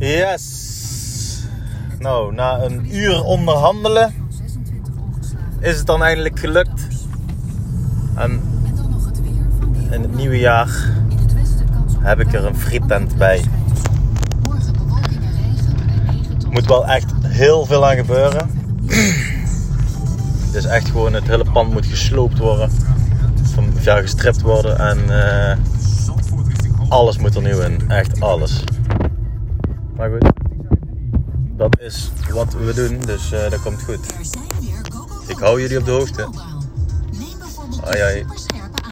Yes. Nou, na een uur onderhandelen is het dan eindelijk gelukt. En in het nieuwe jaar heb ik er een frietent bij. Moet wel echt heel veel aan gebeuren. Dus echt gewoon het hele pand moet gesloopt worden. Van, ja, gestript worden en eh, alles moet er nieuw in. Echt alles. Maar goed. Dat is wat we doen, dus eh, dat komt goed. Ik hou jullie op de hoogte. Ai ai.